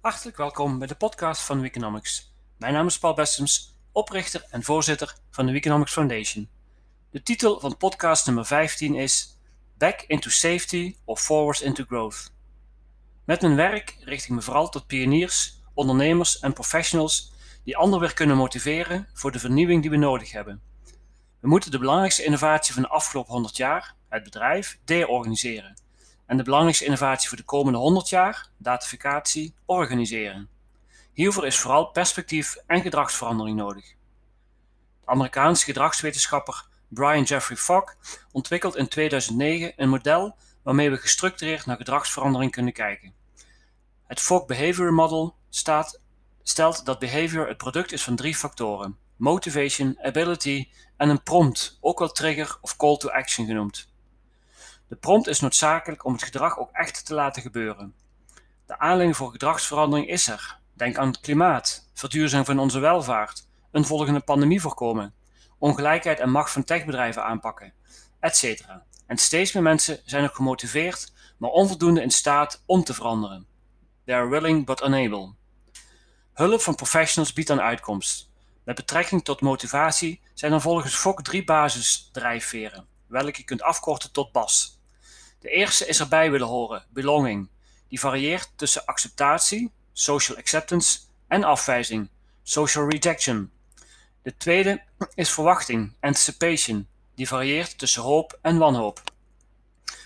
Hartelijk welkom bij de podcast van Weekonomics. Mijn naam is Paul Bestems, oprichter en voorzitter van de Weekonomics Foundation. De titel van podcast nummer 15 is Back into Safety of Forwards into Growth. Met mijn werk richt ik me vooral tot pioniers, ondernemers en professionals die anderen weer kunnen motiveren voor de vernieuwing die we nodig hebben. We moeten de belangrijkste innovatie van de afgelopen 100 jaar, het bedrijf, deorganiseren en de belangrijkste innovatie voor de komende 100 jaar, datificatie, organiseren. Hiervoor is vooral perspectief en gedragsverandering nodig. Amerikaanse gedragswetenschapper Brian Jeffrey Fogg ontwikkelt in 2009 een model waarmee we gestructureerd naar gedragsverandering kunnen kijken. Het Fogg Behavior Model staat, stelt dat behavior het product is van drie factoren: motivation, ability en een prompt, ook wel trigger of call to action genoemd. De prompt is noodzakelijk om het gedrag ook echt te laten gebeuren. De aanleiding voor gedragsverandering is er. Denk aan het klimaat, verduurzaming van onze welvaart, een volgende pandemie voorkomen, ongelijkheid en macht van techbedrijven aanpakken, etc. En steeds meer mensen zijn ook gemotiveerd, maar onvoldoende in staat om te veranderen. They are willing but unable. Hulp van professionals biedt dan uitkomst. Met betrekking tot motivatie zijn er volgens Fok drie basisdrijfveren, welke je kunt afkorten tot BAS. De eerste is erbij willen horen, belonging. Die varieert tussen acceptatie, social acceptance, en afwijzing, social rejection. De tweede is verwachting, anticipation. Die varieert tussen hoop en wanhoop.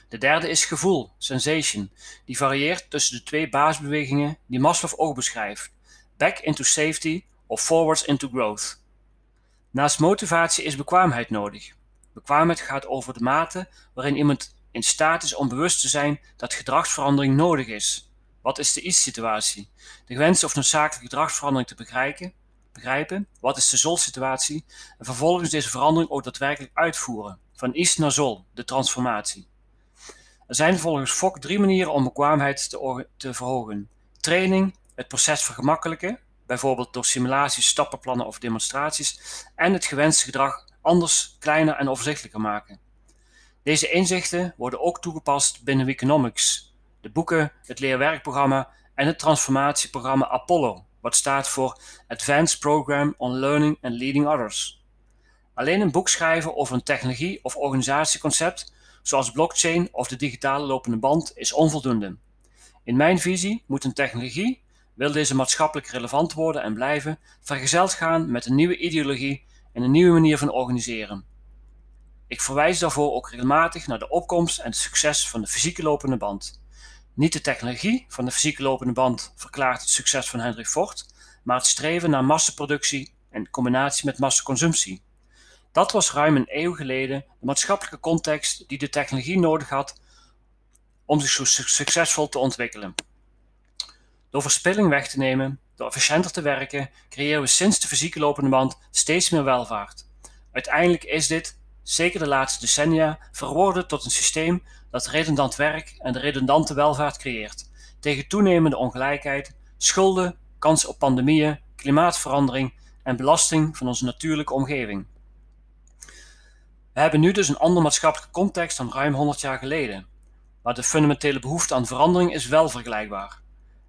De derde is gevoel, sensation. Die varieert tussen de twee basisbewegingen die Maslow ook beschrijft: back into safety of forwards into growth. Naast motivatie is bekwaamheid nodig. Bekwaamheid gaat over de mate waarin iemand in staat is om bewust te zijn dat gedragsverandering nodig is. Wat is de is-situatie? De gewenste of noodzakelijke gedragsverandering te begrijpen. Wat is de zol-situatie? En vervolgens deze verandering ook daadwerkelijk uitvoeren. Van is naar zol, de transformatie. Er zijn volgens Fok drie manieren om bekwaamheid te, te verhogen. Training, het proces vergemakkelijken, bijvoorbeeld door simulaties, stappenplannen of demonstraties, en het gewenste gedrag anders, kleiner en overzichtelijker maken. Deze inzichten worden ook toegepast binnen Weekonomics, de boeken, het leerwerkprogramma en het transformatieprogramma Apollo, wat staat voor Advanced Program on Learning and Leading Others. Alleen een boek schrijven over een technologie of organisatieconcept, zoals blockchain of de digitale lopende band, is onvoldoende. In mijn visie moet een technologie, wil deze maatschappelijk relevant worden en blijven, vergezeld gaan met een nieuwe ideologie en een nieuwe manier van organiseren. Ik verwijs daarvoor ook regelmatig naar de opkomst en het succes van de fysieke lopende band. Niet de technologie van de fysieke lopende band verklaart het succes van Henry Ford, maar het streven naar massaproductie in combinatie met massaconsumptie. Dat was ruim een eeuw geleden de maatschappelijke context die de technologie nodig had om zich zo succesvol te ontwikkelen. Door verspilling weg te nemen, door efficiënter te werken, creëren we sinds de fysieke lopende band steeds meer welvaart. Uiteindelijk is dit zeker de laatste decennia, verworden tot een systeem dat redundant werk en redundante welvaart creëert, tegen toenemende ongelijkheid, schulden, kans op pandemieën, klimaatverandering en belasting van onze natuurlijke omgeving. We hebben nu dus een andere maatschappelijke context dan ruim 100 jaar geleden, maar de fundamentele behoefte aan verandering is wel vergelijkbaar.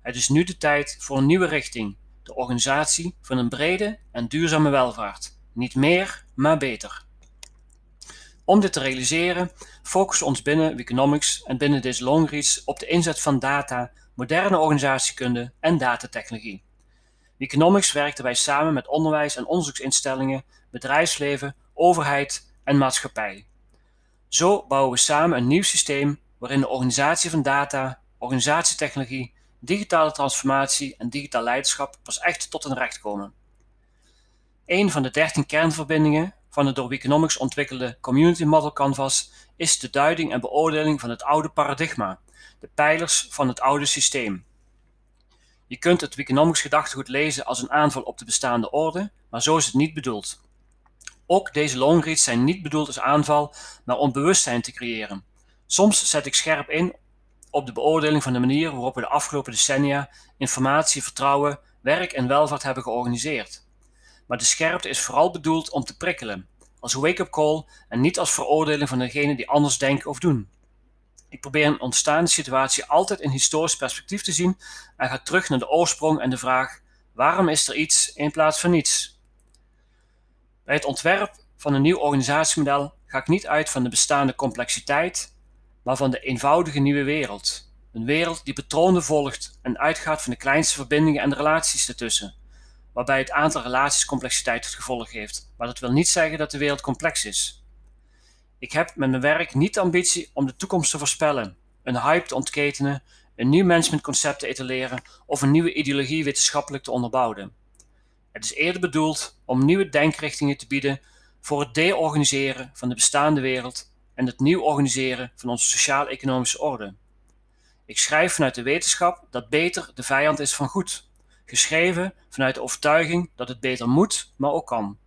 Het is nu de tijd voor een nieuwe richting, de organisatie van een brede en duurzame welvaart. Niet meer, maar beter. Om dit te realiseren focussen we ons binnen Economics en binnen deze longreach op de inzet van data, moderne organisatiekunde en datatechnologie. Economics werkt daarbij samen met onderwijs- en onderzoeksinstellingen, bedrijfsleven, overheid en maatschappij. Zo bouwen we samen een nieuw systeem waarin de organisatie van data, organisatietechnologie, digitale transformatie en digitaal leiderschap pas echt tot hun recht komen. Een van de 13 kernverbindingen van het door Economics ontwikkelde Community Model Canvas is de duiding en beoordeling van het oude paradigma, de pijlers van het oude systeem. Je kunt het Economics gedachtegoed lezen als een aanval op de bestaande orde, maar zo is het niet bedoeld. Ook deze longreads zijn niet bedoeld als aanval, maar om bewustzijn te creëren. Soms zet ik scherp in op de beoordeling van de manier waarop we de afgelopen decennia informatie, vertrouwen, werk en welvaart hebben georganiseerd maar de scherpte is vooral bedoeld om te prikkelen, als wake-up call en niet als veroordeling van degene die anders denken of doen. Ik probeer een ontstaande situatie altijd in historisch perspectief te zien en ga terug naar de oorsprong en de vraag: waarom is er iets in plaats van niets? Bij het ontwerp van een nieuw organisatiemodel ga ik niet uit van de bestaande complexiteit, maar van de eenvoudige nieuwe wereld. Een wereld die patronen volgt en uitgaat van de kleinste verbindingen en relaties ertussen, waarbij het aantal relaties complexiteit tot gevolg heeft. Maar dat wil niet zeggen dat de wereld complex is. Ik heb met mijn werk niet de ambitie om de toekomst te voorspellen, een hype te ontketenen, een nieuw managementconcept te etaleren of een nieuwe ideologie wetenschappelijk te onderbouwen. Het is eerder bedoeld om nieuwe denkrichtingen te bieden voor het deorganiseren van de bestaande wereld en het nieuw organiseren van onze sociaal-economische orde. Ik schrijf vanuit de wetenschap dat beter de vijand is van goed, geschreven vanuit de overtuiging dat het beter moet, maar ook kan.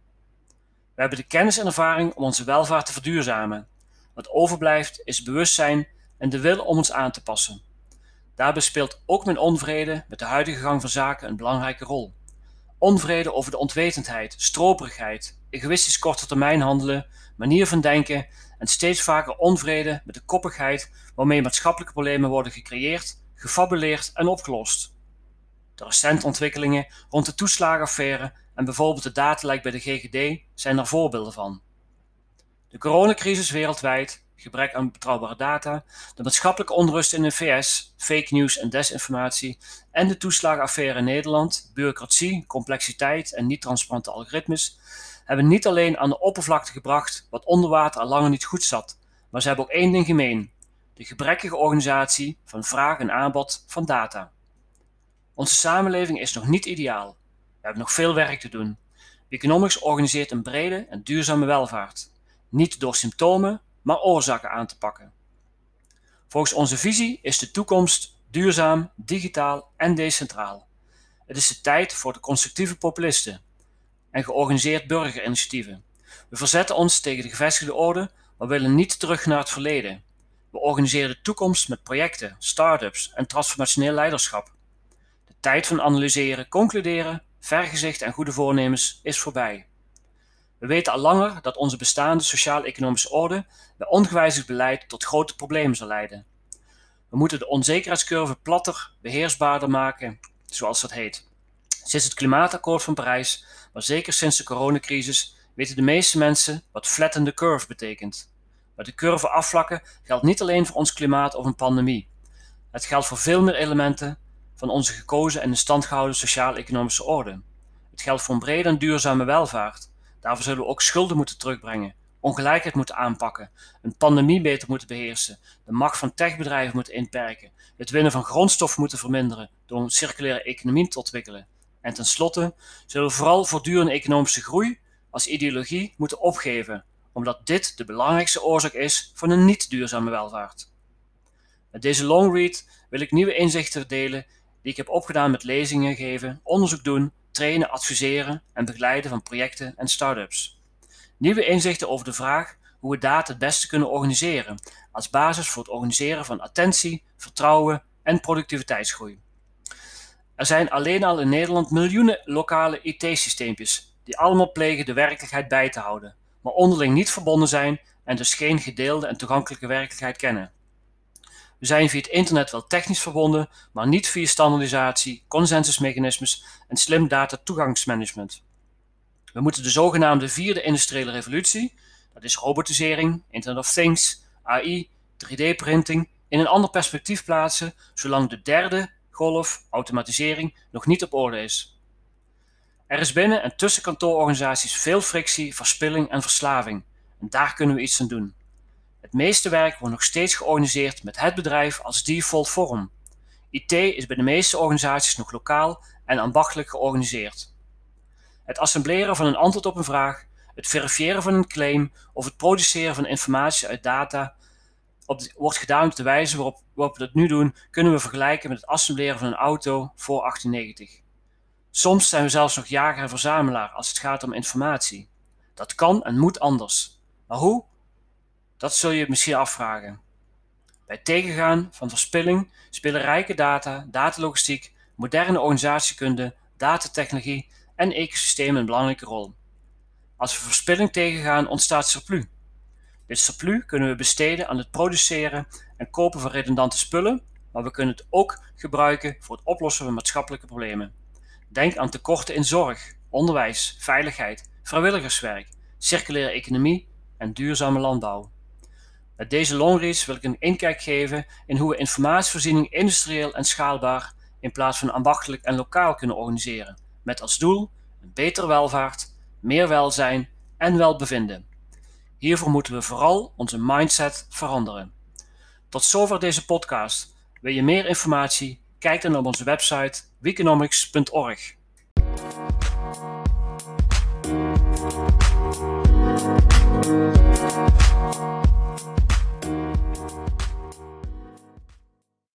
We hebben de kennis en ervaring om onze welvaart te verduurzamen. Wat overblijft is bewustzijn en de wil om ons aan te passen. Daarbij speelt ook mijn onvrede met de huidige gang van zaken een belangrijke rol. Onvrede over de ontwetendheid, stroperigheid, egoïstisch korte termijn handelen, manier van denken en steeds vaker onvrede met de koppigheid waarmee maatschappelijke problemen worden gecreëerd, gefabuleerd en opgelost. De recente ontwikkelingen rond de toeslagenaffaire en bijvoorbeeld de datalek bij de GGD zijn daar voorbeelden van. De coronacrisis wereldwijd, gebrek aan betrouwbare data, de maatschappelijke onrust in de VS, fake news en desinformatie en de toeslagenaffaire in Nederland, bureaucratie, complexiteit en niet-transparante algoritmes, hebben niet alleen aan de oppervlakte gebracht wat onder water al langer niet goed zat, maar ze hebben ook één ding gemeen: de gebrekkige organisatie van vraag en aanbod van data. Onze samenleving is nog niet ideaal. We hebben nog veel werk te doen. Economics organiseert een brede en duurzame welvaart. Niet door symptomen, maar oorzaken aan te pakken. Volgens onze visie is de toekomst duurzaam, digitaal en decentraal. Het is de tijd voor de constructieve populisten en georganiseerd burgerinitiatieven. We verzetten ons tegen de gevestigde orde, maar willen niet terug naar het verleden. We organiseren de toekomst met projecten, start-ups en transformationeel leiderschap. Tijd van analyseren, concluderen, vergezicht en goede voornemens is voorbij. We weten al langer dat onze bestaande sociaal-economische orde bij ongewijzigd beleid tot grote problemen zal leiden. We moeten de onzekerheidscurve platter, beheersbaarder maken, zoals dat heet. Sinds het klimaatakkoord van Parijs, maar zeker sinds de coronacrisis, weten de meeste mensen wat flatten curve betekent. Maar de curve afvlakken geldt niet alleen voor ons klimaat of een pandemie. Het geldt voor veel meer elementen van onze gekozen en in stand gehouden sociaal-economische orde. Het geldt voor een brede en duurzame welvaart. Daarvoor zullen we ook schulden moeten terugbrengen, ongelijkheid moeten aanpakken, een pandemie beter moeten beheersen, de macht van techbedrijven moeten inperken, het winnen van grondstoffen moeten verminderen door een circulaire economie te ontwikkelen. En tenslotte zullen we vooral voortdurende economische groei als ideologie moeten opgeven, omdat dit de belangrijkste oorzaak is van een niet duurzame welvaart. Met deze long read wil ik nieuwe inzichten delen die ik heb opgedaan met lezingen geven, onderzoek doen, trainen, adviseren en begeleiden van projecten en start-ups. Nieuwe inzichten over de vraag hoe we data het beste kunnen organiseren als basis voor het organiseren van attentie, vertrouwen en productiviteitsgroei. Er zijn alleen al in Nederland miljoenen lokale IT-systeempjes die allemaal plegen de werkelijkheid bij te houden, maar onderling niet verbonden zijn en dus geen gedeelde en toegankelijke werkelijkheid kennen. We zijn via het internet wel technisch verbonden, maar niet via standaardisatie, consensusmechanismes en slim data toegangsmanagement. We moeten de zogenaamde vierde industriële revolutie, dat is robotisering, Internet of Things, AI, 3D-printing, in een ander perspectief plaatsen, zolang de derde golf, automatisering nog niet op orde is. Er is binnen en tussen kantoororganisaties veel frictie, verspilling en verslaving, en daar kunnen we iets aan doen. Het meeste werk wordt nog steeds georganiseerd met het bedrijf als default vorm. IT is bij de meeste organisaties nog lokaal en ambachtelijk georganiseerd. Het assembleren van een antwoord op een vraag, het verifiëren van een claim of het produceren van informatie uit data wordt gedaan op de wijze waarop, we dat nu doen, kunnen we vergelijken met het assembleren van een auto voor 1890. Soms zijn we zelfs nog jager en verzamelaar als het gaat om informatie. Dat kan en moet anders. Maar hoe? Dat zul je misschien afvragen. Bij tegengaan van verspilling spelen rijke data, datalogistiek, moderne organisatiekunde, datatechnologie en ecosystemen een belangrijke rol. Als we verspilling tegengaan, ontstaat surplus. Dit surplus kunnen we besteden aan het produceren en kopen van redundante spullen, maar we kunnen het ook gebruiken voor het oplossen van maatschappelijke problemen. Denk aan tekorten in zorg, onderwijs, veiligheid, vrijwilligerswerk, circulaire economie en duurzame landbouw. Met deze longreads wil ik een inkijk geven in hoe we informatievoorziening industrieel en schaalbaar in plaats van ambachtelijk en lokaal kunnen organiseren, met als doel een betere welvaart, meer welzijn en welbevinden. Hiervoor moeten we vooral onze mindset veranderen. Tot zover deze podcast. Wil je meer informatie? Kijk dan op onze website weeconomics.org.